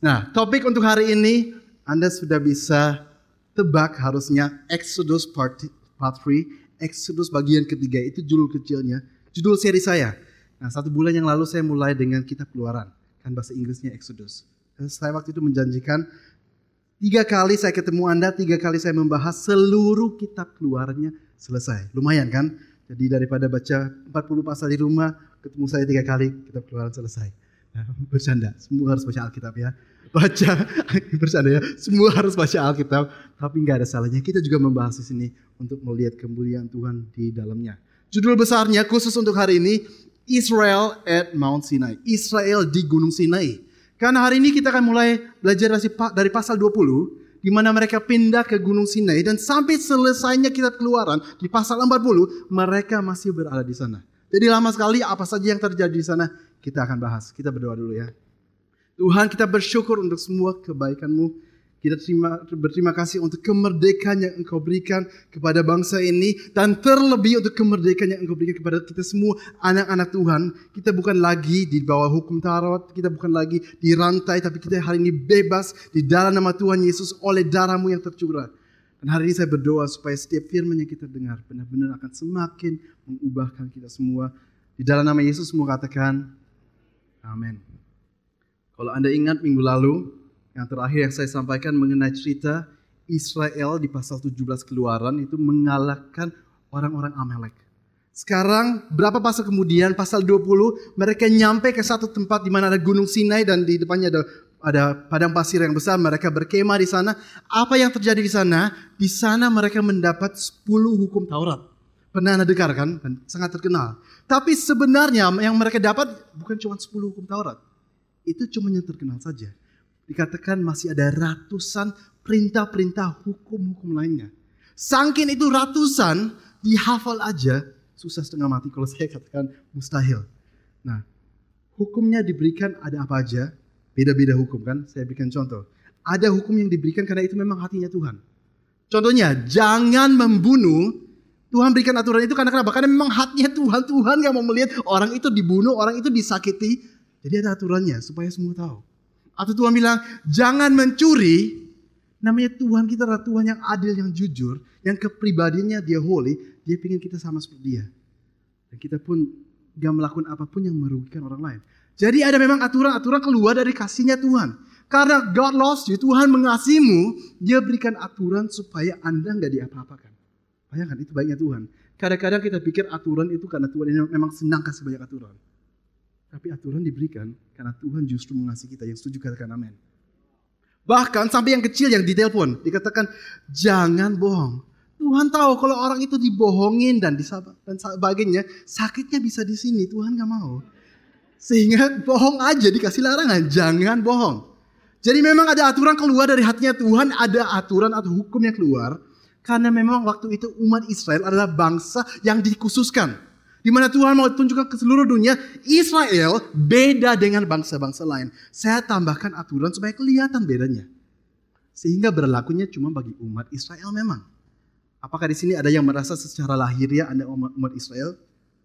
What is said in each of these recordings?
Nah, topik untuk hari ini Anda sudah bisa tebak harusnya Exodus part, part 3, Exodus bagian ketiga itu judul kecilnya, judul seri saya. Nah, satu bulan yang lalu saya mulai dengan kitab keluaran, kan bahasa Inggrisnya Exodus. Saya waktu itu menjanjikan tiga kali saya ketemu Anda, tiga kali saya membahas seluruh kitab keluarannya selesai. Lumayan kan? Jadi daripada baca 40 pasal di rumah, ketemu saya tiga kali kitab keluaran selesai. Bercanda, semua harus baca Alkitab ya. Baca bercanda ya. Semua harus baca Alkitab tapi nggak ada salahnya. Kita juga membahas di sini untuk melihat kemuliaan Tuhan di dalamnya. Judul besarnya khusus untuk hari ini Israel at Mount Sinai. Israel di Gunung Sinai. Karena hari ini kita akan mulai belajar dari pasal 20 di mana mereka pindah ke Gunung Sinai. Dan sampai selesainya kitab keluaran di pasal 40 mereka masih berada di sana. Jadi lama sekali apa saja yang terjadi di sana kita akan bahas kita berdoa dulu ya Tuhan kita bersyukur untuk semua kebaikan-Mu. Kita terima, berterima kasih untuk kemerdekaan yang Engkau berikan kepada bangsa ini. Dan terlebih untuk kemerdekaan yang Engkau berikan kepada kita semua anak-anak Tuhan. Kita bukan lagi di bawah hukum Taurat. Kita bukan lagi di rantai. Tapi kita hari ini bebas di dalam nama Tuhan Yesus oleh darahmu yang tercurah. Dan hari ini saya berdoa supaya setiap firman yang kita dengar benar-benar akan semakin mengubahkan kita semua. Di dalam nama Yesus semua katakan, Amin. Kalau Anda ingat minggu lalu, yang terakhir yang saya sampaikan mengenai cerita Israel di pasal 17 keluaran itu mengalahkan orang-orang Amalek. Sekarang berapa pasal kemudian pasal 20 mereka nyampe ke satu tempat di mana ada gunung Sinai dan di depannya ada ada padang pasir yang besar, mereka berkemah di sana. Apa yang terjadi di sana? Di sana mereka mendapat 10 hukum Taurat. Pernah Anda dengar kan? Sangat terkenal. Tapi sebenarnya yang mereka dapat bukan cuma 10 hukum Taurat itu cuma yang terkenal saja. Dikatakan masih ada ratusan perintah-perintah hukum-hukum lainnya. Sangkin itu ratusan dihafal aja susah setengah mati kalau saya katakan mustahil. Nah, hukumnya diberikan ada apa aja? Beda-beda hukum kan? Saya berikan contoh. Ada hukum yang diberikan karena itu memang hatinya Tuhan. Contohnya, jangan membunuh. Tuhan berikan aturan itu karena kenapa? Karena memang hatinya Tuhan. Tuhan gak mau melihat orang itu dibunuh, orang itu disakiti. Jadi ada aturannya supaya semua tahu. Atau Tuhan bilang, jangan mencuri. Namanya Tuhan kita adalah Tuhan yang adil, yang jujur. Yang kepribadiannya dia holy. Dia ingin kita sama seperti dia. Dan kita pun gak melakukan apa pun yang merugikan orang lain. Jadi ada memang aturan-aturan keluar dari kasihnya Tuhan. Karena God loves you, Tuhan mengasihimu, dia berikan aturan supaya Anda nggak diapa-apakan. Bayangkan itu baiknya Tuhan. Kadang-kadang kita pikir aturan itu karena Tuhan ini memang senang kasih banyak aturan. Tapi aturan diberikan karena Tuhan justru mengasihi kita. Yang setuju katakan amin. Bahkan sampai yang kecil yang ditelepon. Dikatakan jangan bohong. Tuhan tahu kalau orang itu dibohongin dan dan sebagainya. Sakitnya bisa di sini. Tuhan gak mau. Sehingga bohong aja dikasih larangan. Jangan bohong. Jadi memang ada aturan keluar dari hatinya Tuhan. Ada aturan atau hukum yang keluar. Karena memang waktu itu umat Israel adalah bangsa yang dikhususkan. Di mana Tuhan mau tunjukkan ke seluruh dunia, Israel beda dengan bangsa-bangsa lain. Saya tambahkan aturan supaya kelihatan bedanya. Sehingga berlakunya cuma bagi umat Israel memang. Apakah di sini ada yang merasa secara lahiriah Anda umat, umat Israel?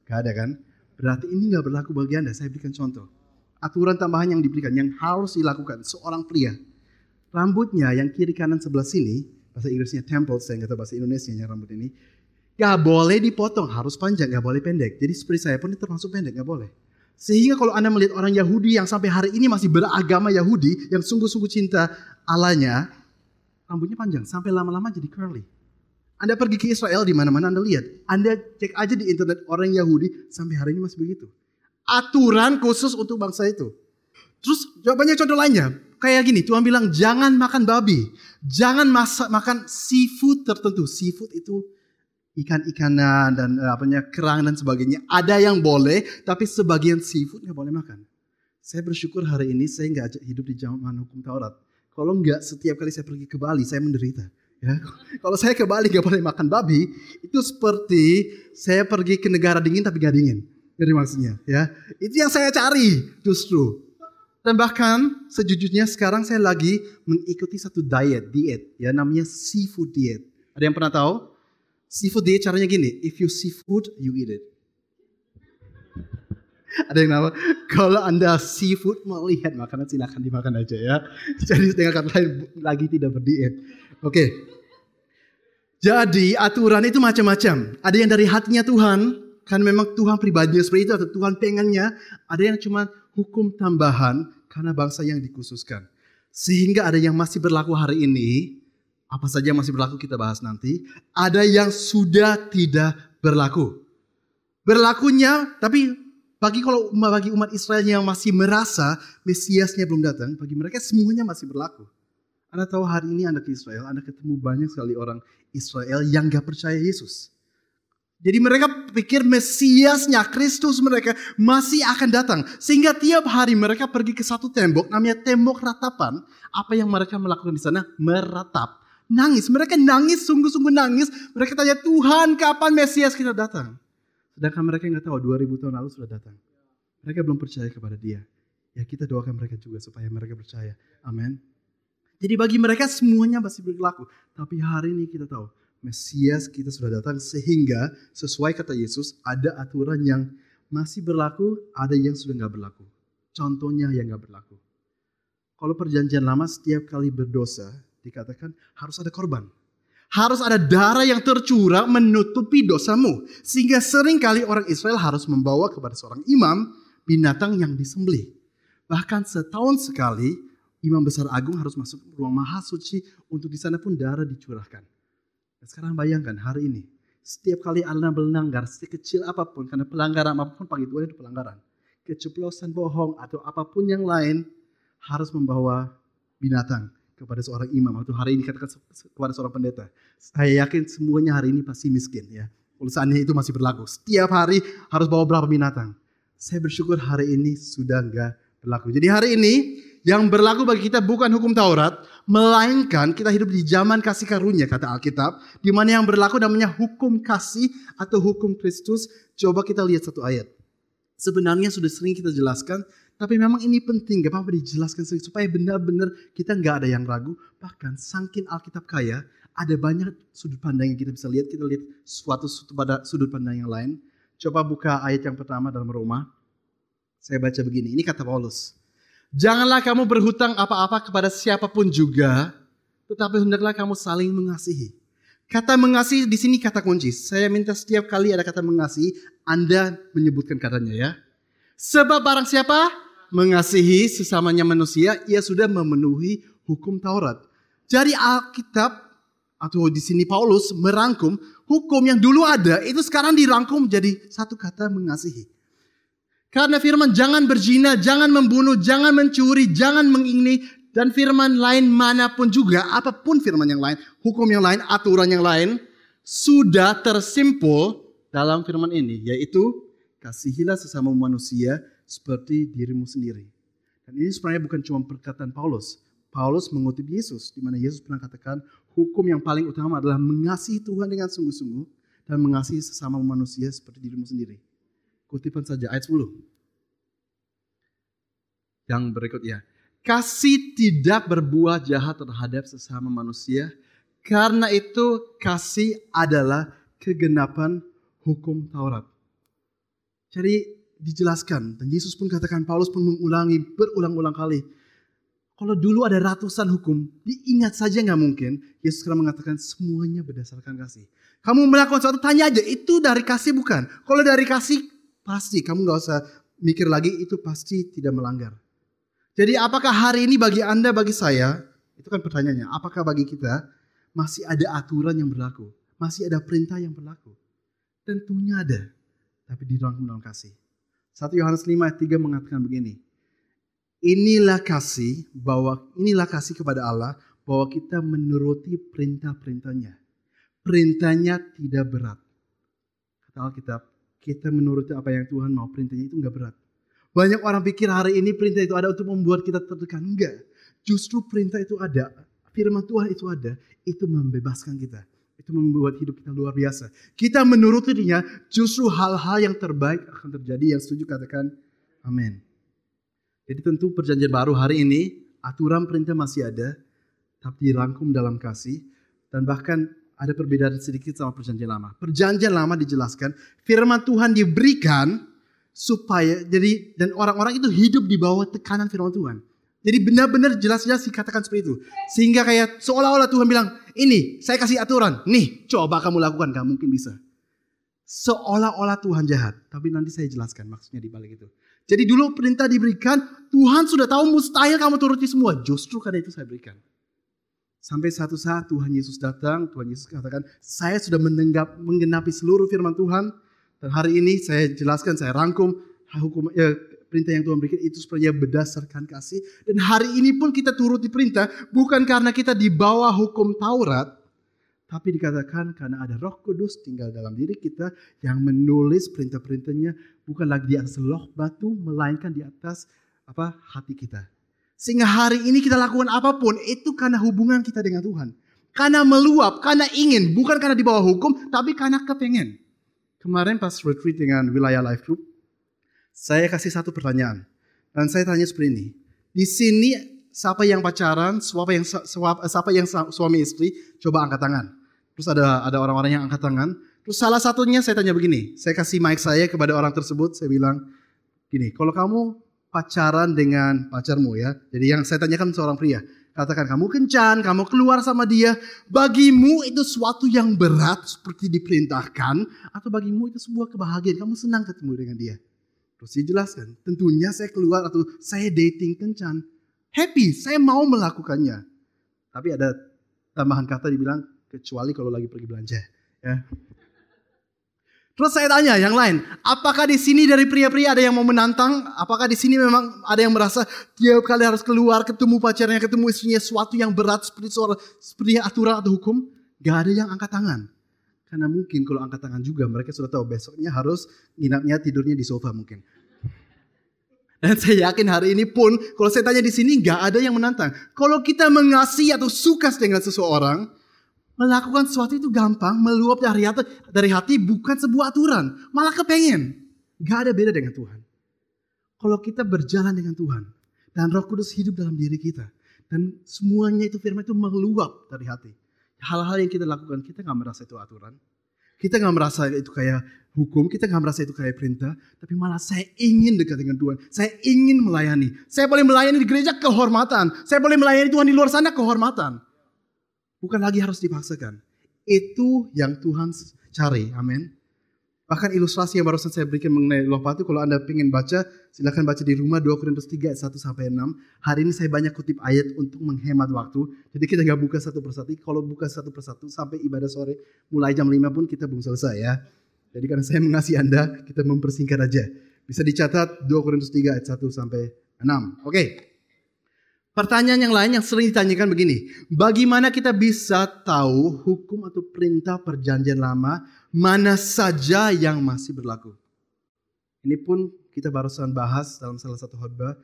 Gak ada kan? Berarti ini gak berlaku bagi Anda. Saya berikan contoh. Aturan tambahan yang diberikan, yang harus dilakukan seorang pria. Rambutnya yang kiri kanan sebelah sini, bahasa Inggrisnya temple, saya nggak tahu bahasa Indonesia yang rambut ini. Gak boleh dipotong, harus panjang, gak boleh pendek. Jadi seperti saya pun termasuk pendek, gak boleh. Sehingga kalau Anda melihat orang Yahudi yang sampai hari ini masih beragama Yahudi, yang sungguh-sungguh cinta Allahnya, rambutnya panjang, sampai lama-lama jadi curly. Anda pergi ke Israel di mana-mana Anda lihat. Anda cek aja di internet orang Yahudi sampai hari ini masih begitu. Aturan khusus untuk bangsa itu. Terus jawabannya contoh lainnya. Kayak gini, Tuhan bilang jangan makan babi. Jangan masak, makan seafood tertentu. Seafood itu ikan-ikanan dan uh, apanya kerang dan sebagainya. Ada yang boleh, tapi sebagian seafood nggak boleh makan. Saya bersyukur hari ini saya nggak hidup di zaman hukum Taurat. Kalau nggak setiap kali saya pergi ke Bali saya menderita. Ya, kalau saya ke Bali nggak boleh makan babi, itu seperti saya pergi ke negara dingin tapi nggak dingin. Jadi maksudnya, ya itu yang saya cari justru. Dan bahkan sejujurnya sekarang saya lagi mengikuti satu diet, diet ya namanya seafood diet. Ada yang pernah tahu? Seafood dia caranya gini, if you see food, you eat it. Ada yang nama, kalau Anda seafood melihat makanan silakan dimakan aja ya. Jadi dengan kata lain lagi tidak berdiet. Oke. Jadi aturan itu macam-macam. Ada yang dari hatinya Tuhan, kan memang Tuhan pribadinya seperti itu atau Tuhan pengennya. Ada yang cuma hukum tambahan karena bangsa yang dikhususkan. Sehingga ada yang masih berlaku hari ini, apa saja yang masih berlaku kita bahas nanti. Ada yang sudah tidak berlaku. Berlakunya, tapi bagi kalau bagi umat Israel yang masih merasa Mesiasnya belum datang, bagi mereka semuanya masih berlaku. Anda tahu hari ini Anda ke Israel, Anda ketemu banyak sekali orang Israel yang gak percaya Yesus. Jadi mereka pikir Mesiasnya Kristus mereka masih akan datang. Sehingga tiap hari mereka pergi ke satu tembok namanya tembok ratapan. Apa yang mereka melakukan di sana? Meratap. Nangis. Mereka nangis, sungguh-sungguh nangis. Mereka tanya, Tuhan kapan Mesias kita datang? Sedangkan mereka nggak tahu 2000 tahun lalu sudah datang. Mereka belum percaya kepada dia. Ya kita doakan mereka juga supaya mereka percaya. Amin. Jadi bagi mereka semuanya masih berlaku. Tapi hari ini kita tahu Mesias kita sudah datang sehingga sesuai kata Yesus ada aturan yang masih berlaku, ada yang sudah nggak berlaku. Contohnya yang nggak berlaku. Kalau perjanjian lama setiap kali berdosa dikatakan harus ada korban. Harus ada darah yang tercurah menutupi dosamu. Sehingga sering kali orang Israel harus membawa kepada seorang imam binatang yang disembelih. Bahkan setahun sekali imam besar agung harus masuk ruang maha suci untuk di sana pun darah dicurahkan. Dan sekarang bayangkan hari ini. Setiap kali Anda melanggar sekecil apa pun karena pelanggaran apa pun pagi Tuhan itu pelanggaran. Keceplosan bohong atau apa pun yang lain harus membawa binatang kepada seorang imam atau hari ini katakan kepada seorang pendeta. Saya yakin semuanya hari ini pasti miskin ya. Seandainya itu masih berlaku. Setiap hari harus bawa berapa binatang. Saya bersyukur hari ini sudah enggak berlaku. Jadi hari ini yang berlaku bagi kita bukan hukum Taurat, melainkan kita hidup di zaman kasih karunia kata Alkitab, di mana yang berlaku namanya hukum kasih atau hukum Kristus. Coba kita lihat satu ayat. Sebenarnya sudah sering kita jelaskan, tapi memang ini penting, gak apa-apa dijelaskan supaya benar-benar kita nggak ada yang ragu. Bahkan sangkin Alkitab kaya, ada banyak sudut pandang yang kita bisa lihat. Kita lihat suatu, pada sudut pandang yang lain. Coba buka ayat yang pertama dalam Roma. Saya baca begini, ini kata Paulus. Janganlah kamu berhutang apa-apa kepada siapa pun juga, tetapi hendaklah kamu saling mengasihi. Kata mengasihi di sini kata kunci. Saya minta setiap kali ada kata mengasihi, Anda menyebutkan katanya ya. Sebab barang siapa mengasihi sesamanya manusia, ia sudah memenuhi hukum Taurat. Jadi Alkitab atau di sini Paulus merangkum hukum yang dulu ada itu sekarang dirangkum jadi satu kata mengasihi. Karena firman jangan berzina, jangan membunuh, jangan mencuri, jangan mengingini dan firman lain mana pun juga apa pun firman yang lain, hukum yang lain, aturan yang lain sudah tersimpul dalam firman ini yaitu kasihilah sesama manusia seperti dirimu sendiri. Dan ini sebenarnya bukan cuma perkataan Paulus. Paulus mengutip Yesus, di mana Yesus pernah katakan hukum yang paling utama adalah mengasihi Tuhan dengan sungguh-sungguh dan mengasihi sesama manusia seperti dirimu sendiri. Kutipan saja ayat 10. Yang berikutnya. Kasih tidak berbuah jahat terhadap sesama manusia. Karena itu kasih adalah kegenapan hukum Taurat. Jadi dijelaskan dan Yesus pun katakan Paulus pun mengulangi berulang-ulang kali. Kalau dulu ada ratusan hukum, diingat saja nggak mungkin. Yesus sekarang mengatakan semuanya berdasarkan kasih. Kamu melakukan sesuatu, tanya aja, itu dari kasih bukan? Kalau dari kasih, pasti. Kamu nggak usah mikir lagi, itu pasti tidak melanggar. Jadi apakah hari ini bagi Anda, bagi saya, itu kan pertanyaannya, apakah bagi kita masih ada aturan yang berlaku? Masih ada perintah yang berlaku? Tentunya ada, tapi dirangkum dalam kasih. 1 Yohanes 5 ayat 3 mengatakan begini. Inilah kasih bahwa inilah kasih kepada Allah bahwa kita menuruti perintah-perintahnya. Perintahnya tidak berat. Kata Alkitab, kita menuruti apa yang Tuhan mau, perintahnya itu enggak berat. Banyak orang pikir hari ini perintah itu ada untuk membuat kita tertekan. Enggak. Justru perintah itu ada, firman Tuhan itu ada, itu membebaskan kita. Itu membuat hidup kita luar biasa. Kita menurutinya justru hal-hal yang terbaik akan terjadi. Yang setuju katakan amin. Jadi tentu perjanjian baru hari ini aturan perintah masih ada. Tapi dirangkum dalam kasih. Dan bahkan ada perbedaan sedikit sama perjanjian lama. Perjanjian lama dijelaskan firman Tuhan diberikan supaya jadi dan orang-orang itu hidup di bawah tekanan firman Tuhan. Jadi benar-benar jelas-jelas dikatakan seperti itu. Sehingga kayak seolah-olah Tuhan bilang, ini saya kasih aturan, nih coba kamu lakukan, gak mungkin bisa. Seolah-olah Tuhan jahat, tapi nanti saya jelaskan maksudnya di balik itu. Jadi dulu perintah diberikan, Tuhan sudah tahu mustahil kamu turuti semua. Justru karena itu saya berikan. Sampai satu saat Tuhan Yesus datang, Tuhan Yesus katakan, saya sudah menenggap, menggenapi seluruh firman Tuhan. Dan hari ini saya jelaskan, saya rangkum hukum ya, perintah yang Tuhan berikan itu sebenarnya berdasarkan kasih. Dan hari ini pun kita turuti perintah bukan karena kita di bawah hukum Taurat, tapi dikatakan karena ada Roh Kudus tinggal dalam diri kita yang menulis perintah-perintahnya bukan lagi di atas loh batu, melainkan di atas apa hati kita. Sehingga hari ini kita lakukan apa pun itu karena hubungan kita dengan Tuhan. Karena meluap, karena ingin, bukan karena di bawah hukum, tapi karena kepengen. Kemarin pas retreat dengan wilayah life group, saya kasih satu pertanyaan. Dan saya tanya seperti ini. Di sini siapa yang pacaran, siapa yang siapa yang suami istri, coba angkat tangan. Terus ada ada orang-orang yang angkat tangan. Terus salah satunya saya tanya begini, saya kasih mic saya kepada orang tersebut, saya bilang gini, kalau kamu pacaran dengan pacarmu ya. Jadi yang saya tanyakan seorang pria. Katakan kamu kencan, kamu keluar sama dia. Bagimu itu suatu yang berat seperti diperintahkan. Atau bagimu itu sebuah kebahagiaan. Kamu senang ketemu dengan dia. Terus dia jelaskan. Tentunya saya keluar atau saya dating kencan. Happy, saya mau melakukannya. Tapi ada tambahan kata dibilang kecuali kalau lagi pergi belanja. Ya. Terus saya tanya yang lain, apakah di sini dari pria-pria ada yang mau menantang? Apakah di sini memang ada yang merasa tiap kali harus keluar ketemu pacarnya, ketemu istrinya sesuatu yang berat seperti soal seperti aturan atau hukum? Gak ada yang angkat tangan. Karena mungkin kalau angkat tangan juga mereka sudah tahu besoknya harus nginapnya tidurnya di sofa mungkin. Dan saya yakin hari ini pun kalau saya tanya di sini gak ada yang menantang. Kalau kita mengasihi atau suka dengan seseorang, Melakukan sesuatu itu gampang, meluap dari hati, dari hati bukan sebuah aturan. Malah kepengen. Gak ada beda dengan Tuhan. Kalau kita berjalan dengan Tuhan. Dan roh kudus hidup dalam diri kita. Dan semuanya itu firman itu meluap dari hati. Hal-hal yang kita lakukan, kita gak merasa itu aturan. Kita gak merasa itu kayak hukum, kita gak merasa itu kayak perintah. Tapi malah saya ingin dekat dengan Tuhan. Saya ingin melayani. Saya boleh melayani di gereja kehormatan. Saya boleh melayani Tuhan di luar sana kehormatan. Bukan lagi harus dipaksakan. Itu yang Tuhan cari. Amin. Bahkan ilustrasi yang barusan saya berikan mengenai loh patu, kalau Anda ingin baca, silahkan baca di rumah 2 Korintus 3 ayat 1 sampai 6. Hari ini saya banyak kutip ayat untuk menghemat waktu. Jadi kita nggak buka satu persatu. Kalau buka satu persatu sampai ibadah sore, mulai jam 5 pun kita belum selesai ya. Jadi karena saya mengasihi Anda, kita mempersingkat aja. Bisa dicatat 2 Korintus 3 ayat 1 sampai 6. Oke. Okay. Pertanyaan yang lain yang sering ditanyakan begini, bagaimana kita bisa tahu hukum atau perintah perjanjian lama mana saja yang masih berlaku? Ini pun kita barusan bahas dalam salah satu khotbah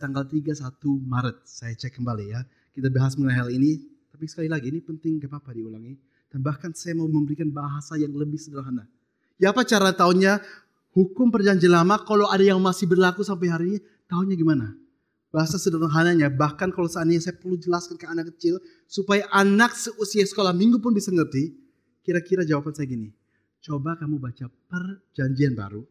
tanggal 31 Maret. Saya cek kembali ya. Kita bahas mengenai hal ini, tapi sekali lagi ini penting gak apa-apa diulangi. Dan bahkan saya mau memberikan bahasa yang lebih sederhana. Ya apa cara tahunya hukum perjanjian lama kalau ada yang masih berlaku sampai hari ini, tahunya gimana? Bahasa sederhananya, bahkan kalau seandainya saya perlu jelaskan ke anak kecil, supaya anak seusia sekolah minggu pun bisa ngerti, kira-kira jawaban saya gini, coba kamu baca perjanjian baru,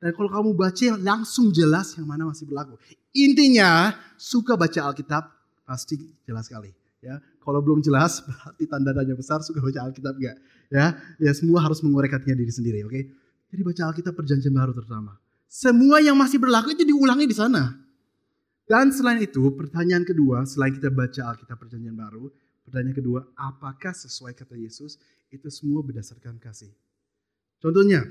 dan kalau kamu baca langsung jelas yang mana masih berlaku. Intinya, suka baca Alkitab, pasti jelas sekali. Ya, kalau belum jelas, berarti tanda tanya besar suka baca Alkitab enggak. Ya, ya semua harus mengorek hatinya diri sendiri, oke? Okay? Jadi baca Alkitab perjanjian baru terutama. Semua yang masih berlaku itu diulangi di sana. Dan selain itu, pertanyaan kedua, selain kita baca Alkitab Perjanjian Baru, pertanyaan kedua, apakah sesuai kata Yesus? Itu semua berdasarkan kasih. Contohnya,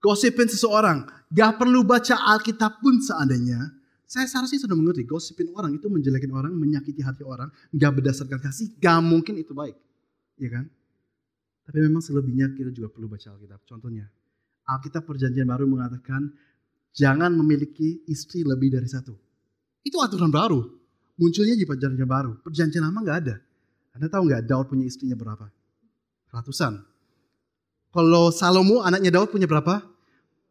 gosipin seseorang, gak perlu baca Alkitab pun seandainya, saya seharusnya sudah mengerti, gosipin orang itu menjelekin orang, menyakiti hati orang, gak berdasarkan kasih, gak mungkin itu baik. Ya kan? Tapi memang selebihnya kita juga perlu baca Alkitab. Contohnya, Alkitab Perjanjian Baru mengatakan, jangan memiliki istri lebih dari satu. Itu aturan baru. Munculnya di perjanjian baru. Perjanjian lama nggak ada. Anda tahu nggak Daud punya istrinya berapa? Ratusan. Kalau Salomo anaknya Daud punya berapa?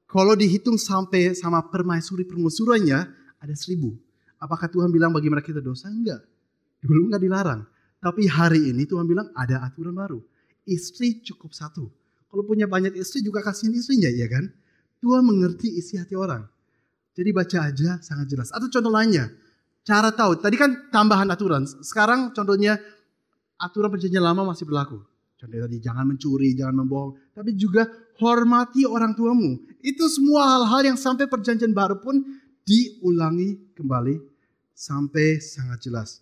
Kalau dihitung sampai sama permaisuri permusurannya ada seribu. Apakah Tuhan bilang bagi mereka itu dosa? Enggak. Dulu nggak dilarang. Tapi hari ini Tuhan bilang ada aturan baru. Istri cukup satu. Kalau punya banyak istri juga kasihin istrinya ya kan? Tuhan mengerti isi hati orang. Jadi baca aja sangat jelas. Atau contoh lainnya, cara tahu. Tadi kan tambahan aturan. Sekarang contohnya aturan perjanjian lama masih berlaku. Contohnya tadi jangan mencuri, jangan membohong. Tapi juga hormati orang tuamu. Itu semua hal-hal yang sampai perjanjian baru pun diulangi kembali sampai sangat jelas.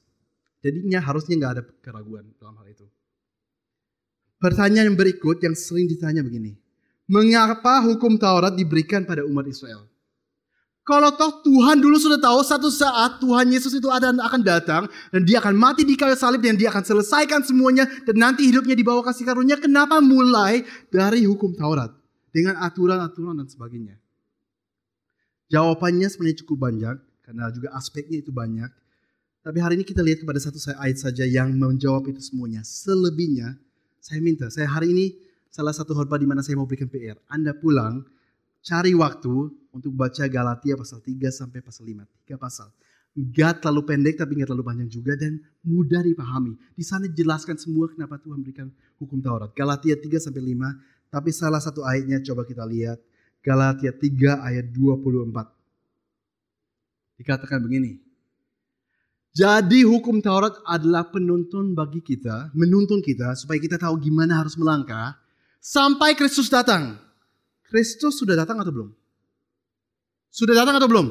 Jadinya harusnya nggak ada keraguan dalam hal itu. Pertanyaan yang berikut yang sering ditanya begini. Mengapa hukum Taurat diberikan pada umat Israel? Kalau toh Tuhan dulu sudah tahu satu saat Tuhan Yesus itu ada akan datang dan dia akan mati di kayu salib dan dia akan selesaikan semuanya dan nanti hidupnya di bawah kasih karunia. Kenapa mulai dari hukum Taurat dengan aturan-aturan dan sebagainya? Jawabannya sebenarnya cukup banyak karena juga aspeknya itu banyak. Tapi hari ini kita lihat kepada satu ayat saja yang menjawab itu semuanya. Selebihnya saya minta, saya hari ini salah satu khotbah di mana saya mau berikan PR. Anda pulang cari waktu untuk baca Galatia pasal 3 sampai pasal 5. Tiga pasal. Gak terlalu pendek tapi gak terlalu panjang juga dan mudah dipahami. Di sana jelaskan semua kenapa Tuhan berikan hukum Taurat. Galatia 3 sampai 5. Tapi salah satu ayatnya coba kita lihat. Galatia 3 ayat 24. Dikatakan begini. Jadi hukum Taurat adalah penuntun bagi kita, menuntun kita supaya kita tahu gimana harus melangkah sampai Kristus datang. Kristus sudah datang atau belum? Sudah datang atau belum?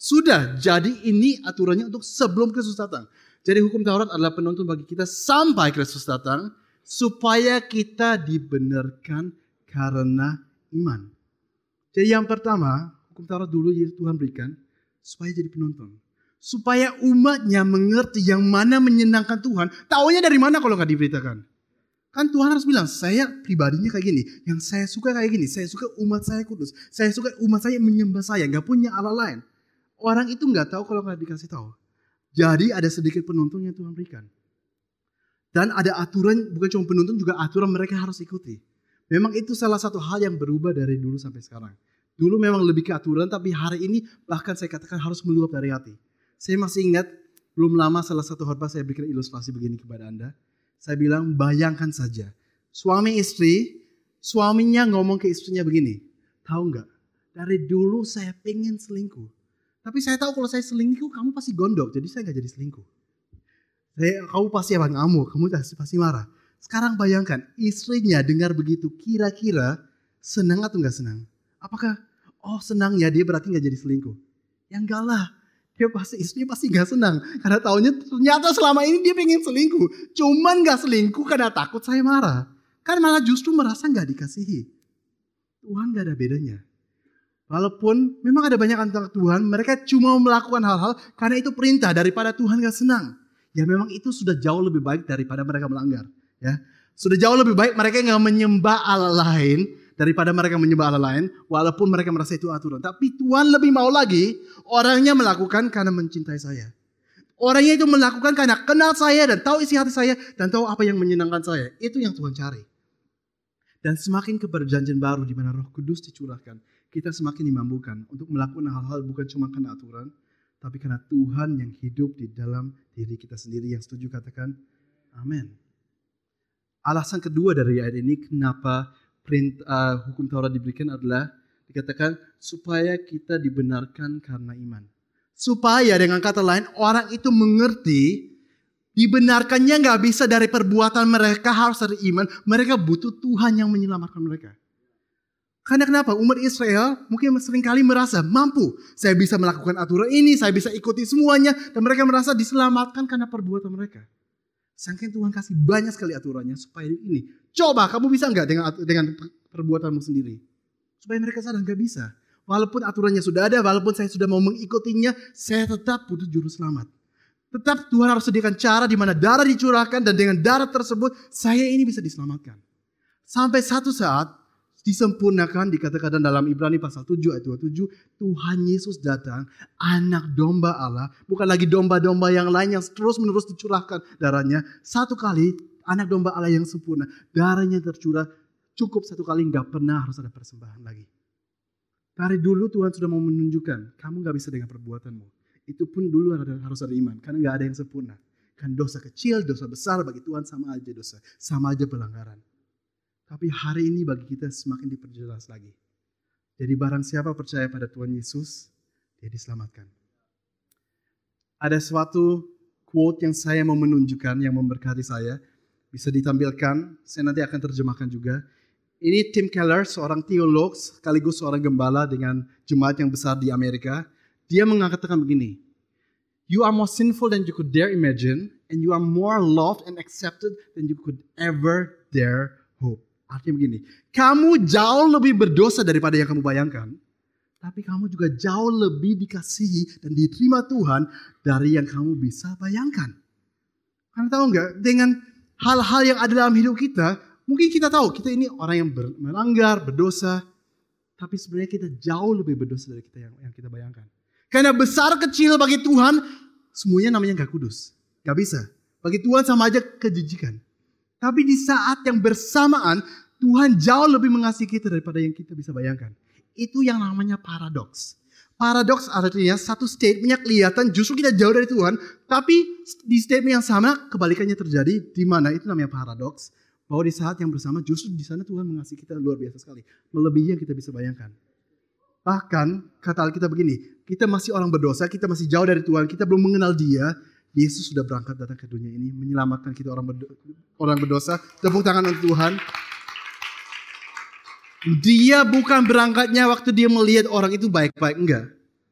Sudah. Jadi ini aturannya untuk sebelum Kristus datang. Jadi hukum Taurat adalah penuntun bagi kita sampai Kristus datang supaya kita dibenarkan karena iman. Jadi yang pertama, hukum Taurat dulu Tuhan berikan supaya jadi penuntun. Supaya umatnya mengerti yang mana menyenangkan Tuhan. Taunya dari mana kalau nggak diberitakan? Kan Tuhan harus bilang, saya pribadinya kayak gini. Yang saya suka kayak gini. Saya suka umat saya kudus. Saya suka umat saya menyembah saya. Gak punya Allah lain. Orang itu gak tahu kalau gak dikasih tahu. Jadi ada sedikit penuntun yang Tuhan berikan. Dan ada aturan, bukan cuma penuntun, juga aturan mereka harus ikuti. Memang itu salah satu hal yang berubah dari dulu sampai sekarang. Dulu memang lebih ke aturan, tapi hari ini bahkan saya katakan harus meluap dari hati. Saya masih ingat, belum lama salah satu khotbah saya berikan ilustrasi begini kepada Anda saya bilang bayangkan saja. Suami istri, suaminya ngomong ke istrinya begini. Tahu nggak? Dari dulu saya pengen selingkuh. Tapi saya tahu kalau saya selingkuh kamu pasti gondok. Jadi saya nggak jadi selingkuh. Saya, kamu pasti akan ngamuk, kamu pasti, marah. Sekarang bayangkan istrinya dengar begitu kira-kira senang atau nggak senang? Apakah oh senang ya dia berarti nggak jadi selingkuh? Ya enggak lah dia pasti istrinya pasti gak senang. Karena tahunya ternyata selama ini dia pengen selingkuh. Cuman gak selingkuh karena takut saya marah. Kan malah justru merasa gak dikasihi. Tuhan gak ada bedanya. Walaupun memang ada banyak anak Tuhan mereka cuma melakukan hal-hal karena itu perintah daripada Tuhan gak senang. Ya memang itu sudah jauh lebih baik daripada mereka melanggar ya. Sudah jauh lebih baik mereka nggak menyembah Allah lain daripada mereka menyembah Allah lain walaupun mereka merasa itu aturan. Tapi Tuhan lebih mau lagi orangnya melakukan karena mencintai saya. Orangnya itu melakukan karena kenal saya dan tahu isi hati saya dan tahu apa yang menyenangkan saya. Itu yang Tuhan cari. Dan semakin ke perjanjian baru di mana Roh Kudus dicurahkan, kita semakin dimampukan untuk melakukan hal-hal bukan cuma karena aturan, tapi karena Tuhan yang hidup di dalam diri kita sendiri yang setuju katakan amin. Alasan kedua dari ayat ini kenapa perintah uh, hukum Taurat diberikan adalah dikatakan supaya kita dibenarkan karena iman. Supaya dengan kata lain orang itu mengerti dibenarkannya nggak bisa dari perbuatan mereka harus dari iman. Mereka butuh Tuhan yang menyelamatkan mereka. Karena kenapa? Umat Israel mungkin sering kali merasa mampu. Saya bisa melakukan aturan ini, saya bisa ikuti semuanya. Dan mereka merasa diselamatkan karena perbuatan mereka. Saking Tuhan kasih banyak sekali aturannya supaya ini. Coba kamu bisa nggak dengan dengan perbuatanmu sendiri? Supaya mereka sadar nggak bisa. Walaupun aturannya sudah ada, walaupun saya sudah mau mengikutinya, saya tetap butuh juru selamat. Tetap Tuhan harus sediakan cara di mana darah dicurahkan dan dengan darah tersebut saya ini bisa diselamatkan. Sampai satu saat disempurnakan dikatakan dalam Ibrani pasal 7 ayat 27 Tuhan Yesus datang anak domba Allah bukan lagi domba-domba yang lain yang terus menerus dicurahkan darahnya. Satu kali anak domba Allah yang sempurna darahnya tercurah cukup satu kali nggak pernah harus ada persembahan lagi. Dari dulu Tuhan sudah mau menunjukkan kamu nggak bisa dengan perbuatanmu. Itu pun dulu harus ada iman karena nggak ada yang sempurna. Kan dosa kecil dosa besar bagi Tuhan sama aja dosa sama aja pelanggaran tapi hari ini bagi kita semakin diperjelas lagi. Jadi barang siapa percaya pada Tuhan Yesus, dia diselamatkan. Ada suatu quote yang saya mau menunjukkan yang memberkati saya. Bisa ditampilkan, saya nanti akan terjemahkan juga. Ini Tim Keller, seorang teolog sekaligus seorang gembala dengan jemaat yang besar di Amerika. Dia mengatakan begini, You are more sinful than you could dare imagine, and you are more loved and accepted than you could ever dare hope. Artinya begini, kamu jauh lebih berdosa daripada yang kamu bayangkan, tapi kamu juga jauh lebih dikasihi dan diterima Tuhan dari yang kamu bisa bayangkan. Karena tahu nggak, dengan hal-hal yang ada dalam hidup kita, mungkin kita tahu kita ini orang yang melanggar, berdosa, tapi sebenarnya kita jauh lebih berdosa dari kita yang, yang kita bayangkan. Karena besar kecil bagi Tuhan, semuanya namanya gak kudus. Gak bisa. Bagi Tuhan sama aja kejijikan. Tapi di saat yang bersamaan Tuhan jauh lebih mengasihi kita daripada yang kita bisa bayangkan. Itu yang namanya paradoks. Paradoks artinya satu statementnya kelihatan justru kita jauh dari Tuhan, tapi di statement yang sama kebalikannya terjadi. Di mana itu namanya paradoks. Bahwa di saat yang bersama justru di sana Tuhan mengasihi kita luar biasa sekali. Melebihi yang kita bisa bayangkan. Bahkan kata Alkitab begini, kita masih orang berdosa, kita masih jauh dari Tuhan, kita belum mengenal dia, Yesus sudah berangkat datang ke dunia ini menyelamatkan kita orang orang berdosa. Tepuk tangan untuk Tuhan. Dia bukan berangkatnya waktu dia melihat orang itu baik-baik enggak.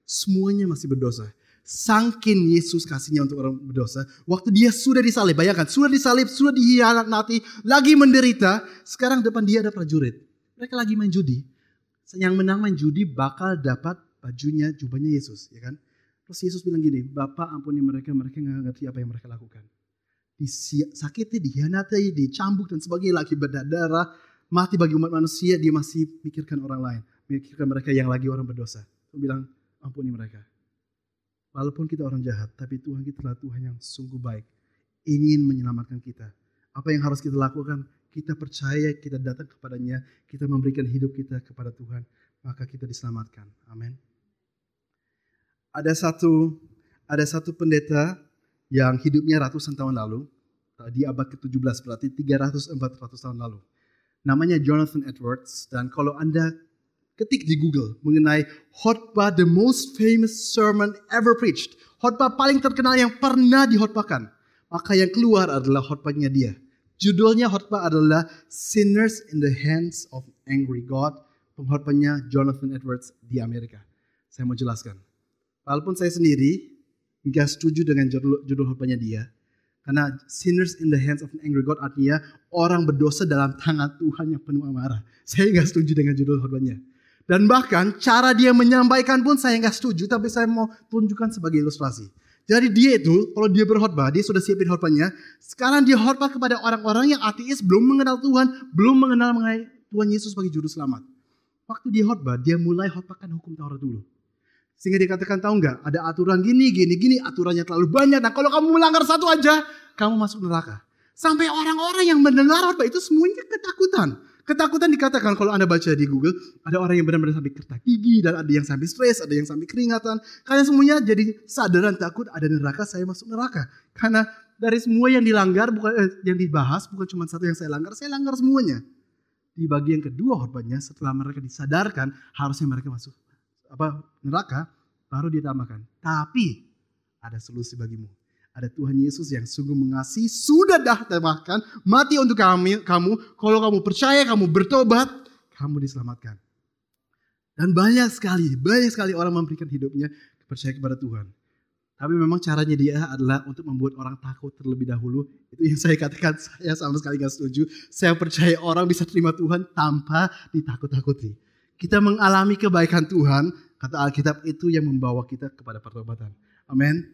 Semuanya masih berdosa. Sangkin Yesus kasihnya untuk orang berdosa. Waktu dia sudah disalib, bayangkan, sudah disalib, sudah dihianati, lagi menderita. Sekarang depan dia ada prajurit. Mereka lagi main judi. Yang menang main judi bakal dapat bajunya, jubahnya Yesus, ya kan? Terus Yesus bilang gini, Bapak ampuni mereka, mereka nggak ngerti apa yang mereka lakukan. Disakiti, dihianati, dicambuk dan sebagainya lagi berdarah, mati bagi umat manusia, dia masih mikirkan orang lain. Mikirkan mereka yang lagi orang berdosa. Dia bilang, ampuni mereka. Walaupun kita orang jahat, tapi Tuhan kita adalah Tuhan yang sungguh baik. Ingin menyelamatkan kita. Apa yang harus kita lakukan? Kita percaya, kita datang kepadanya, kita memberikan hidup kita kepada Tuhan, maka kita diselamatkan. Amin ada satu ada satu pendeta yang hidupnya ratusan tahun lalu di abad ke-17 berarti 300 400 tahun lalu. Namanya Jonathan Edwards dan kalau Anda ketik di Google mengenai khotbah the most famous sermon ever preached, khotbah paling terkenal yang pernah dihotbahkan, maka yang keluar adalah khotbahnya dia. Judulnya khotbah adalah Sinners in the Hands of Angry God, pengkhotbahnya Jonathan Edwards di Amerika. Saya mau jelaskan. Walaupun saya sendiri nggak setuju dengan judul, judul khotbahnya dia. Karena sinners in the hands of an angry God artinya orang berdosa dalam tangan Tuhan yang penuh amarah. Saya nggak setuju dengan judul khotbahnya. Dan bahkan cara dia menyampaikan pun saya nggak setuju, tapi saya mau tunjukkan sebagai ilustrasi. Jadi dia itu, kalau dia berkhotbah, dia sudah siapin khotbahnya. Sekarang dia khotbah kepada orang-orang yang ateis, belum mengenal Tuhan, belum mengenal mengenai Tuhan Yesus sebagai juru selamat. Waktu dia khotbah, dia mulai khotbahkan hukum Taurat dulu. Sehingga dikatakan tahu nggak ada aturan gini, gini, gini, aturannya terlalu banyak. Nah kalau kamu melanggar satu aja, kamu masuk neraka. Sampai orang-orang yang mendengar khotbah itu semuanya ketakutan. Ketakutan dikatakan kalau Anda baca di Google, ada orang yang benar-benar sampai kertak gigi, dan ada yang sampai stres, ada yang sampai keringatan. Kalian semuanya jadi sadaran takut ada neraka, saya masuk neraka. Karena dari semua yang dilanggar, bukan eh, yang dibahas, bukan cuma satu yang saya langgar, saya langgar semuanya. Di bagian kedua khotbahnya, setelah mereka disadarkan, harusnya mereka masuk apa neraka, baru dia tambahkan. Tapi ada solusi bagimu. Ada Tuhan Yesus yang sungguh mengasihi, sudah dah tambahkan, mati untuk kami, kamu. Kalau kamu percaya, kamu bertobat, kamu diselamatkan. Dan banyak sekali, banyak sekali orang memberikan hidupnya percaya kepada Tuhan. Tapi memang caranya dia adalah untuk membuat orang takut terlebih dahulu. Itu yang saya katakan, saya sama sekali gak setuju. Saya percaya orang bisa terima Tuhan tanpa ditakut-takuti. Kita mengalami kebaikan Tuhan, kata Alkitab itu yang membawa kita kepada pertobatan. Amin.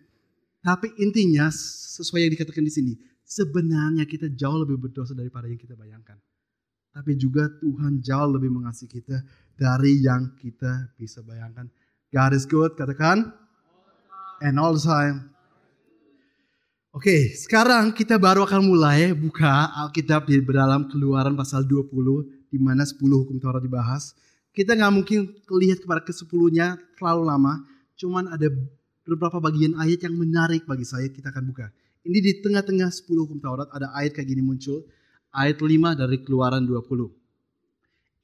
Tapi intinya sesuai yang dikatakan di sini, sebenarnya kita jauh lebih berdosa daripada yang kita bayangkan. Tapi juga Tuhan jauh lebih mengasihi kita dari yang kita bisa bayangkan. God is good, katakan. And all the time. Oke, okay, sekarang kita baru akan mulai buka Alkitab di dalam keluaran pasal 20, di mana 10 hukum Taurat dibahas. Kita nggak mungkin lihat kepada kesepuluhnya terlalu lama. Cuman ada beberapa bagian ayat yang menarik bagi saya kita akan buka. Ini di tengah-tengah 10 hukum Taurat ada ayat kayak gini muncul. Ayat 5 dari keluaran 20.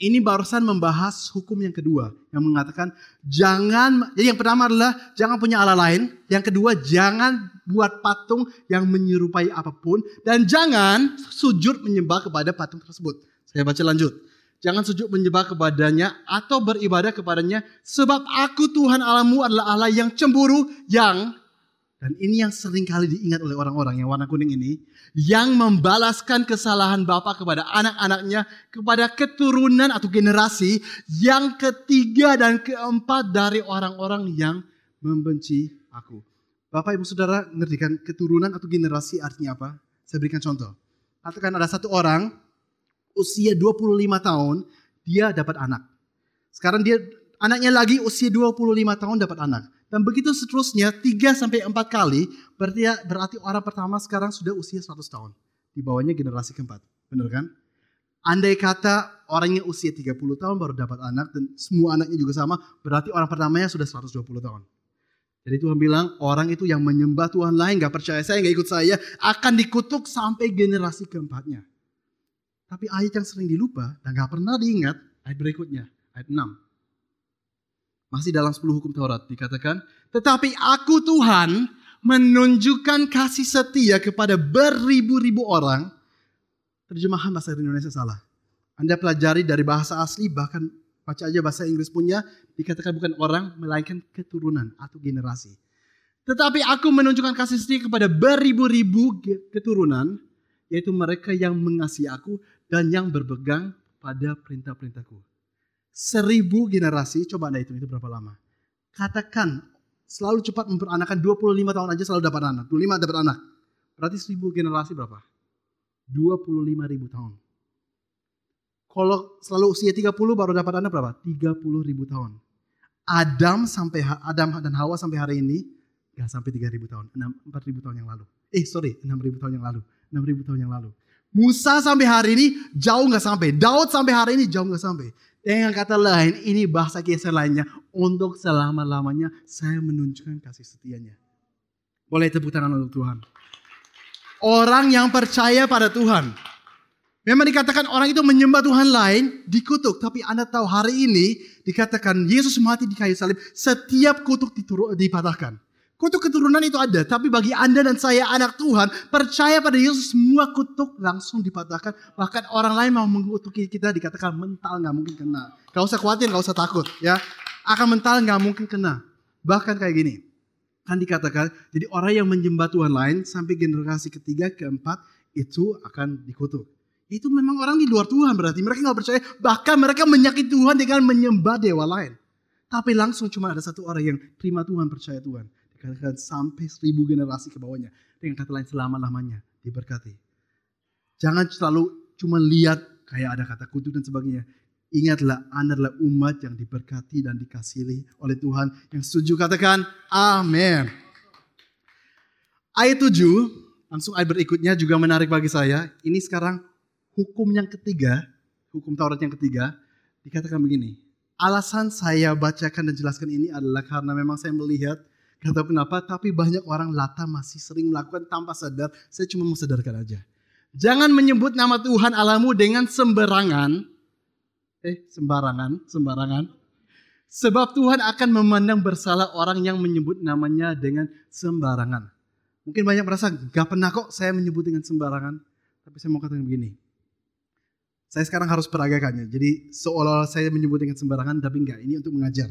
Ini barusan membahas hukum yang kedua yang mengatakan jangan jadi yang pertama adalah jangan punya Allah lain, yang kedua jangan buat patung yang menyerupai apa pun dan jangan sujud menyembah kepada patung tersebut. Saya baca lanjut. Jangan sujud menyembah kepadanya atau beribadah kepadanya sebab aku Tuhan Allahmu adalah Allah yang cemburu yang dan ini yang sering kali diingat oleh orang-orang yang warna kuning ini. Yang membalaskan kesalahan Bapak kepada anak-anaknya. Kepada keturunan atau generasi yang ketiga dan keempat dari orang-orang yang membenci aku. Bapak ibu saudara ngerti kan keturunan atau generasi artinya apa? Saya berikan contoh. Katakan ada satu orang usia 25 tahun dia dapat anak. Sekarang dia anaknya lagi usia 25 tahun dapat anak. Dan begitu seterusnya 3 sampai 4 kali berarti ya, berarti orang pertama sekarang sudah usia 100 tahun. Di bawahnya generasi keempat. Benar kan? Andai kata orangnya usia 30 tahun baru dapat anak dan semua anaknya juga sama, berarti orang pertamanya sudah 120 tahun. Jadi Tuhan bilang orang itu yang menyembah Tuhan lain, gak percaya saya, gak ikut saya, akan dikutuk sampai generasi keempatnya. Tapi ayat yang sering dilupa dan gak pernah diingat, ayat berikutnya, ayat 6. Masih dalam 10 hukum Taurat dikatakan, tetapi aku Tuhan menunjukkan kasih setia kepada beribu-ribu orang. Terjemahan bahasa Indonesia salah. Anda pelajari dari bahasa asli, bahkan baca aja bahasa Inggris punya, dikatakan bukan orang, melainkan keturunan atau generasi. Tetapi aku menunjukkan kasih setia kepada beribu-ribu keturunan, yaitu mereka yang mengasihi aku dan yang berpegang pada perintah-perintahku seribu generasi, coba anda hitung itu berapa lama. Katakan selalu cepat memperanakan 25 tahun aja selalu dapat anak. 25 dapat anak. Berarti seribu generasi berapa? 25 ribu tahun. Kalau selalu usia 30 baru dapat anak berapa? 30 ribu tahun. Adam sampai Adam dan Hawa sampai hari ini gak sampai 3 ribu tahun, 4 ribu tahun yang lalu. Eh sorry, 6 ribu tahun yang lalu. 6 ribu tahun yang lalu. Musa sampai hari ini jauh gak sampai. Daud sampai hari ini jauh gak sampai. Dengan kata lain, ini bahasa kisah lainnya. Untuk selama-lamanya saya menunjukkan kasih setianya. Boleh tepuk tangan untuk Tuhan. Orang yang percaya pada Tuhan. Memang dikatakan orang itu menyembah Tuhan lain dikutuk. Tapi Anda tahu hari ini dikatakan Yesus mati di kayu salib. Setiap kutuk dipatahkan. Kutuk keturunan itu ada, tapi bagi Anda dan saya anak Tuhan, percaya pada Yesus semua kutuk langsung dipatahkan. Bahkan orang lain mau mengutuki kita dikatakan mental nggak mungkin kena. Gak usah khawatir, gak usah takut ya. Akan mental nggak mungkin kena. Bahkan kayak gini, kan dikatakan jadi orang yang menyembah Tuhan lain sampai generasi ketiga, keempat itu akan dikutuk. Itu memang orang di luar Tuhan berarti mereka nggak percaya. Bahkan mereka menyakiti Tuhan dengan menyembah dewa lain. Tapi langsung cuma ada satu orang yang terima Tuhan, percaya Tuhan Katakan sampai seribu generasi ke bawahnya. Dengan kata lain selama-lamanya diberkati. Jangan selalu cuma lihat kayak ada kata kutuk dan sebagainya. Ingatlah Anda adalah umat yang diberkati dan dikasihi oleh Tuhan. Yang setuju katakan amin. Ayat 7, langsung ayat berikutnya juga menarik bagi saya. Ini sekarang hukum yang ketiga, hukum Taurat yang ketiga, dikatakan begini. Alasan saya bacakan dan jelaskan ini adalah karena memang saya melihat Tahu kenapa, tapi banyak orang lata masih sering melakukan tanpa sadar. Saya cuma mau sadarkan aja. Jangan menyebut nama Tuhan Allahmu dengan sembarangan. Eh, sembarangan, sembarangan. Sebab Tuhan akan memandang bersalah orang yang menyebut namanya dengan sembarangan. Mungkin banyak merasa gak pernah kok saya menyebut dengan sembarangan. Tapi saya mau katakan begini. Saya sekarang harus peragakannya. Jadi seolah-olah saya menyebut dengan sembarangan tapi enggak. Ini untuk mengajar.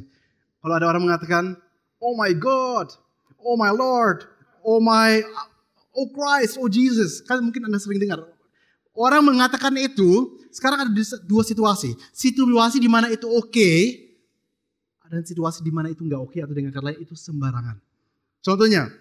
Kalau ada orang mengatakan oh my God, oh my Lord, oh my, oh Christ, oh Jesus. Kan mungkin Anda sering dengar. Orang mengatakan itu, sekarang ada dua situasi. Situasi di mana itu oke, okay, dan situasi di mana itu nggak oke okay, atau dengan kata lain itu sembarangan. Contohnya,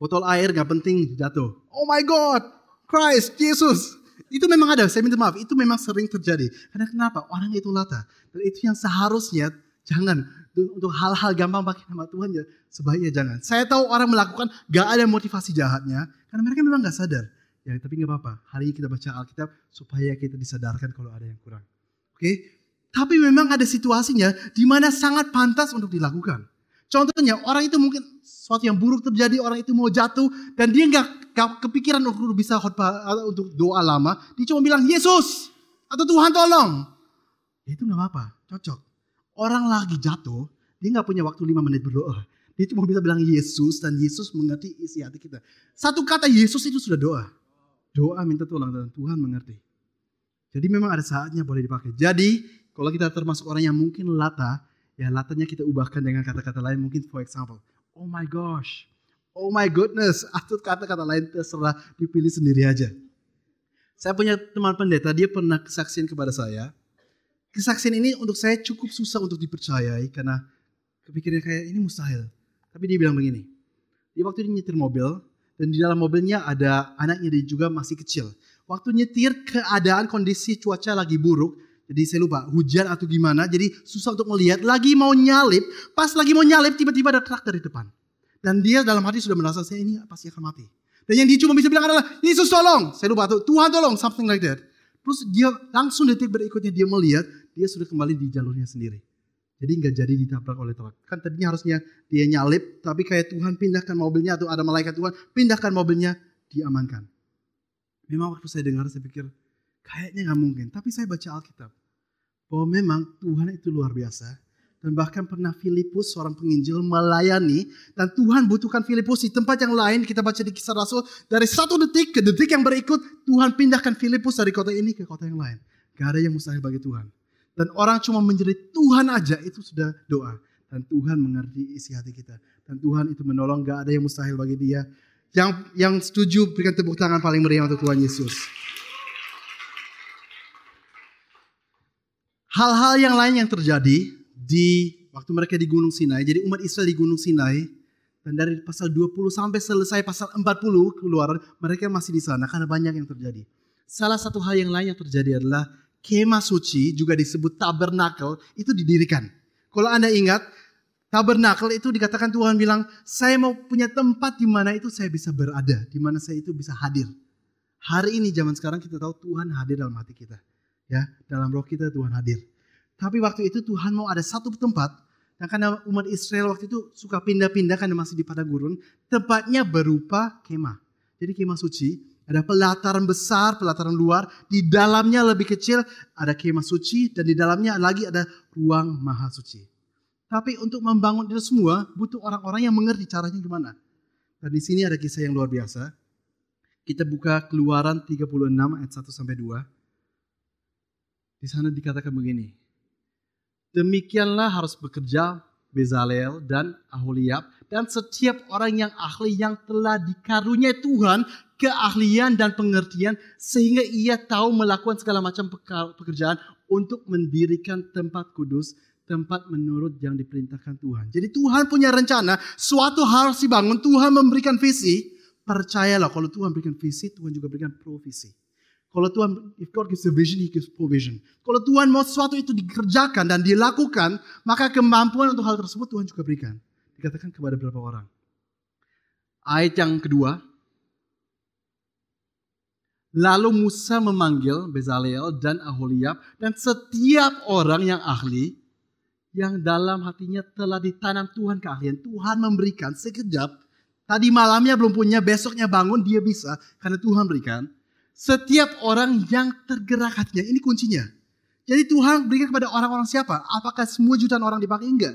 botol air nggak penting jatuh. Oh my God, Christ, Jesus. Itu memang ada, saya minta maaf, itu memang sering terjadi. Karena kenapa? Orang itu lata. Dan itu yang seharusnya jangan untuk hal-hal gampang pakai nama Tuhan ya sebaiknya jangan. Saya tahu orang melakukan gak ada motivasi jahatnya karena mereka memang gak sadar. Ya tapi gak apa-apa. Hari ini kita baca Alkitab supaya kita disadarkan kalau ada yang kurang. Oke? Tapi memang ada situasinya di mana sangat pantas untuk dilakukan. Contohnya orang itu mungkin sesuatu yang buruk terjadi, orang itu mau jatuh dan dia nggak kepikiran untuk bisa khotbah untuk doa lama. Dia cuma bilang Yesus atau Tuhan tolong. Ya itu nggak apa-apa, cocok. Orang lagi jatuh, dia nggak punya waktu lima menit berdoa. Dia cuma bisa bilang Yesus dan Yesus mengerti isi hati kita. Satu kata Yesus itu sudah doa. Doa minta tolong dan Tuhan mengerti. Jadi memang ada saatnya boleh dipakai. Jadi kalau kita termasuk orang yang mungkin lata, ya latanya kita ubahkan dengan kata-kata lain. Mungkin for example, oh my gosh, oh my goodness, atau kata-kata lain terserah dipilih sendiri aja. Saya punya teman pendeta, dia pernah kesaksian kepada saya. Kesaksian ini untuk saya cukup susah untuk dipercayai karena kepikirannya kayak ini mustahil. Tapi dia bilang begini, dia waktu dia nyetir mobil dan di dalam mobilnya ada anaknya dia juga masih kecil. Waktu nyetir keadaan kondisi cuaca lagi buruk, jadi saya lupa hujan atau gimana, jadi susah untuk melihat. Lagi mau nyalip, pas lagi mau nyalip tiba-tiba ada truk dari depan. Dan dia dalam hati sudah merasa saya ini pasti akan mati. Dan yang dia cuma bisa bilang adalah Yesus tolong, saya lupa tuh Tuhan tolong, something like that. Terus dia langsung detik berikutnya dia melihat dia sudah kembali di jalurnya sendiri. Jadi nggak jadi ditabrak oleh truk. Kan tadinya harusnya dia nyalip, tapi kayak Tuhan pindahkan mobilnya atau ada malaikat Tuhan pindahkan mobilnya, diamankan. Memang waktu saya dengar saya pikir kayaknya nggak mungkin. Tapi saya baca Alkitab bahwa memang Tuhan itu luar biasa. Dan bahkan pernah Filipus seorang penginjil melayani dan Tuhan butuhkan Filipus di tempat yang lain. Kita baca di kisah Rasul dari satu detik ke detik yang berikut Tuhan pindahkan Filipus dari kota ini ke kota yang lain. Gak ada yang mustahil bagi Tuhan. Dan orang cuma menjadi Tuhan aja itu sudah doa. Dan Tuhan mengerti isi hati kita. Dan Tuhan itu menolong gak ada yang mustahil bagi dia. Yang yang setuju berikan tepuk tangan paling meriah untuk Tuhan Yesus. Hal-hal yang lain yang terjadi di waktu mereka di Gunung Sinai. Jadi umat Israel di Gunung Sinai dan dari pasal 20 sampai selesai pasal 40 keluaran mereka masih di sana karena banyak yang terjadi. Salah satu hal yang lain yang terjadi adalah kemah suci juga disebut tabernakel itu didirikan. Kalau Anda ingat, tabernakel itu dikatakan Tuhan bilang, saya mau punya tempat di mana itu saya bisa berada, di mana saya itu bisa hadir. Hari ini zaman sekarang kita tahu Tuhan hadir dalam hati kita. Ya, dalam roh kita Tuhan hadir. Tapi waktu itu Tuhan mau ada satu tempat, dan karena umat Israel waktu itu suka pindah-pindah karena masih di padang gurun, tempatnya berupa kemah. Jadi kemah suci, ada pelataran besar, pelataran luar. Di dalamnya lebih kecil ada kemah suci dan di dalamnya lagi ada ruang maha suci. Tapi untuk membangun itu semua butuh orang-orang yang mengerti caranya gimana. Dan di sini ada kisah yang luar biasa. Kita buka keluaran 36 ayat 1 sampai 2. Di sana dikatakan begini. Demikianlah harus bekerja Bezalel dan Aholiab dan setiap orang yang ahli yang telah dikaruniai Tuhan keahlian dan pengertian sehingga ia tahu melakukan segala macam pekerjaan untuk mendirikan tempat kudus, tempat menurut yang diperintahkan Tuhan. Jadi Tuhan punya rencana, suatu harus dibangun, Tuhan memberikan visi. Percayalah kalau Tuhan berikan visi, Tuhan juga berikan provisi. Kalau Tuhan, if God gives a vision, He gives provision. Kalau Tuhan mau sesuatu itu dikerjakan dan dilakukan, maka kemampuan untuk hal tersebut Tuhan juga berikan. Dikatakan kepada beberapa orang. Ayat yang kedua, Lalu Musa memanggil Bezalel dan Aholiab dan setiap orang yang ahli yang dalam hatinya telah ditanam Tuhan keahlian. Tuhan memberikan sekejap. Tadi malamnya belum punya, besoknya bangun dia bisa karena Tuhan berikan. Setiap orang yang tergerak hatinya, ini kuncinya. Jadi Tuhan berikan kepada orang-orang siapa? Apakah semua jutaan orang dipakai? Enggak.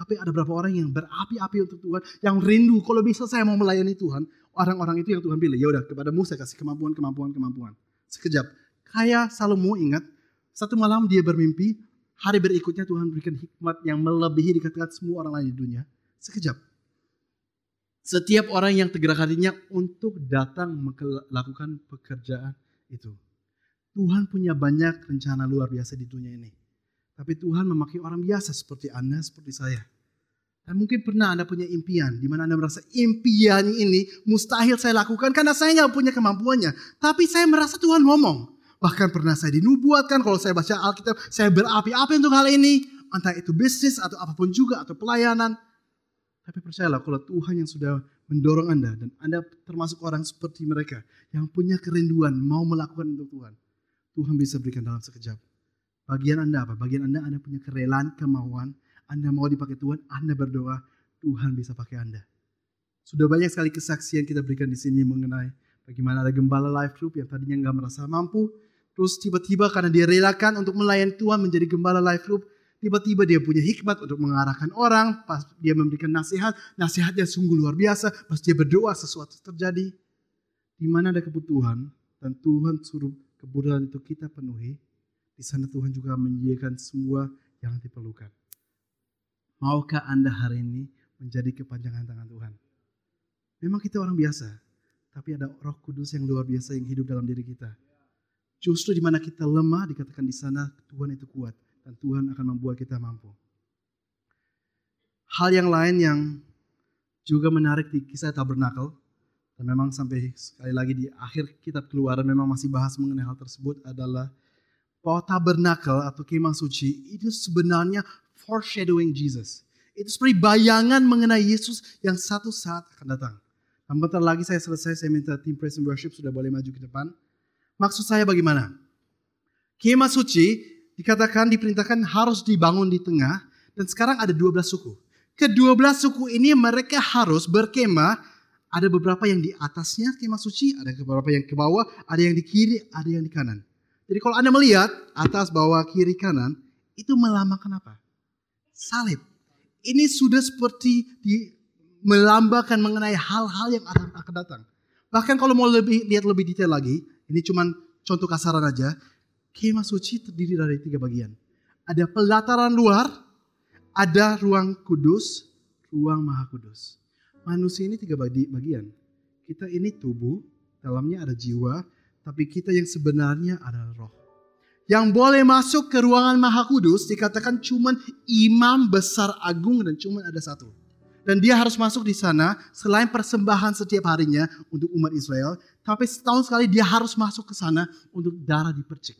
Tapi ada beberapa orang yang berapi-api untuk Tuhan, yang rindu kalau bisa saya mau melayani Tuhan orang-orang itu yang Tuhan pilih. Ya udah kepadamu saya kasih kemampuan, kemampuan, kemampuan. Sekejap. Kayak Salomo ingat, satu malam dia bermimpi, hari berikutnya Tuhan berikan hikmat yang melebihi dikatakan semua orang lain di dunia. Sekejap. Setiap orang yang tergerak hatinya untuk datang melakukan pekerjaan itu. Tuhan punya banyak rencana luar biasa di dunia ini. Tapi Tuhan memakai orang biasa seperti Anda, seperti saya dan mungkin pernah Anda punya impian, di mana Anda merasa impian ini mustahil saya lakukan karena saya nggak punya kemampuannya. Tapi saya merasa Tuhan ngomong. Bahkan pernah saya dinubuatkan kalau saya baca Alkitab, saya berapi-api untuk hal ini. Entah itu bisnis atau apa pun juga, atau pelayanan. Tapi percayalah kalau Tuhan yang sudah mendorong Anda, dan Anda termasuk orang seperti mereka, yang punya kerinduan, mau melakukan untuk Tuhan. Tuhan bisa berikan dalam sekejap. Bagian Anda apa? Bagian Anda, Anda punya kerelaan, kemauan, anda mau dipakai Tuhan, Anda berdoa, Tuhan bisa pakai Anda. Sudah banyak sekali kesaksian kita berikan di sini mengenai bagaimana ada gembala life group yang tadinya nggak merasa mampu, Terus tiba-tiba karena dia relakan untuk melayani Tuhan menjadi gembala life group, tiba-tiba dia punya hikmat untuk mengarahkan orang, pas dia memberikan nasihat, nasihatnya sungguh luar biasa, pas dia berdoa sesuatu terjadi. Di mana ada kebutuhan dan Tuhan suruh kebutuhan itu kita penuhi, di sana Tuhan juga menyediakan semua yang diperlukan. Maukah Anda hari ini menjadi kepanjangan tangan Tuhan? Memang kita orang biasa, tapi ada roh kudus yang luar biasa yang hidup dalam diri kita. Justru di mana kita lemah, dikatakan di sana Tuhan itu kuat. Dan Tuhan akan membuat kita mampu. Hal yang lain yang juga menarik di kisah tabernakel, dan memang sampai sekali lagi di akhir kitab keluaran memang masih bahas mengenai hal tersebut adalah bahwa tabernakel atau kemah suci itu sebenarnya foreshadowing Jesus. Itu seperti bayangan mengenai Yesus yang satu saat akan datang. Dan bentar lagi saya selesai, saya minta tim praise and worship sudah boleh maju ke depan. Maksud saya bagaimana? Kemah suci dikatakan diperintahkan harus dibangun di tengah dan sekarang ada 12 suku. Kedua belas suku ini mereka harus berkemah. Ada beberapa yang di atasnya kemah suci, ada beberapa yang ke bawah, ada yang di kiri, ada yang di kanan. Jadi kalau Anda melihat atas, bawah, kiri, kanan, itu melambangkan apa? Salib. Ini sudah seperti di, melambangkan mengenai hal-hal yang akan, datang. Bahkan kalau mau lebih lihat lebih detail lagi, ini cuman contoh kasaran aja. Kemah suci terdiri dari tiga bagian. Ada pelataran luar, ada ruang kudus, ruang maha kudus. Manusia ini tiga bagian. Kita ini tubuh, dalamnya ada jiwa, tapi kita yang sebenarnya adalah roh. Yang boleh masuk ke ruangan maha kudus dikatakan cuman imam besar agung dan cuman ada satu. Dan dia harus masuk di sana selain persembahan setiap harinya untuk umat Israel. Tapi setahun sekali dia harus masuk ke sana untuk darah dipercik.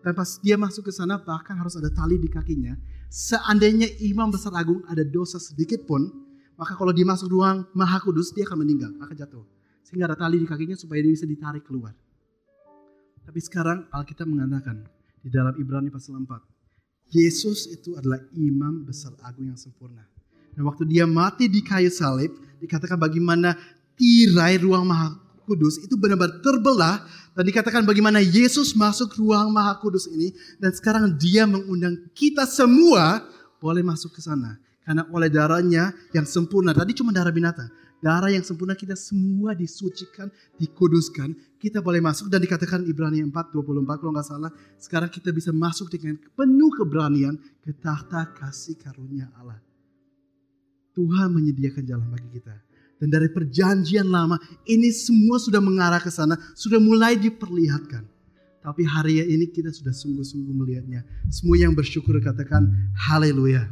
Dan pas dia masuk ke sana bahkan harus ada tali di kakinya. Seandainya imam besar agung ada dosa sedikit pun, maka kalau dia masuk ruang maha kudus dia akan meninggal, akan jatuh. Sehingga ada tali di kakinya supaya dia bisa ditarik keluar. Tapi sekarang Alkitab mengatakan di dalam Ibrani pasal 4, Yesus itu adalah imam besar agung yang sempurna. Dan waktu dia mati di kayu salib, dikatakan bagaimana tirai ruang maha kudus itu benar-benar terbelah. Dan dikatakan bagaimana Yesus masuk ruang maha kudus ini. Dan sekarang dia mengundang kita semua boleh masuk ke sana. Karena oleh darahnya yang sempurna, tadi cuma darah binatang. Darah yang sempurna kita semua disucikan, dikuduskan. Kita boleh masuk dan dikatakan Ibrani 4, 24 kalau nggak salah. Sekarang kita bisa masuk dengan penuh keberanian ke tahta kasih karunia Allah. Tuhan menyediakan jalan bagi kita. Dan dari perjanjian lama ini semua sudah mengarah ke sana, sudah mulai diperlihatkan. Tapi hari ini kita sudah sungguh-sungguh melihatnya. Semua yang bersyukur katakan haleluya.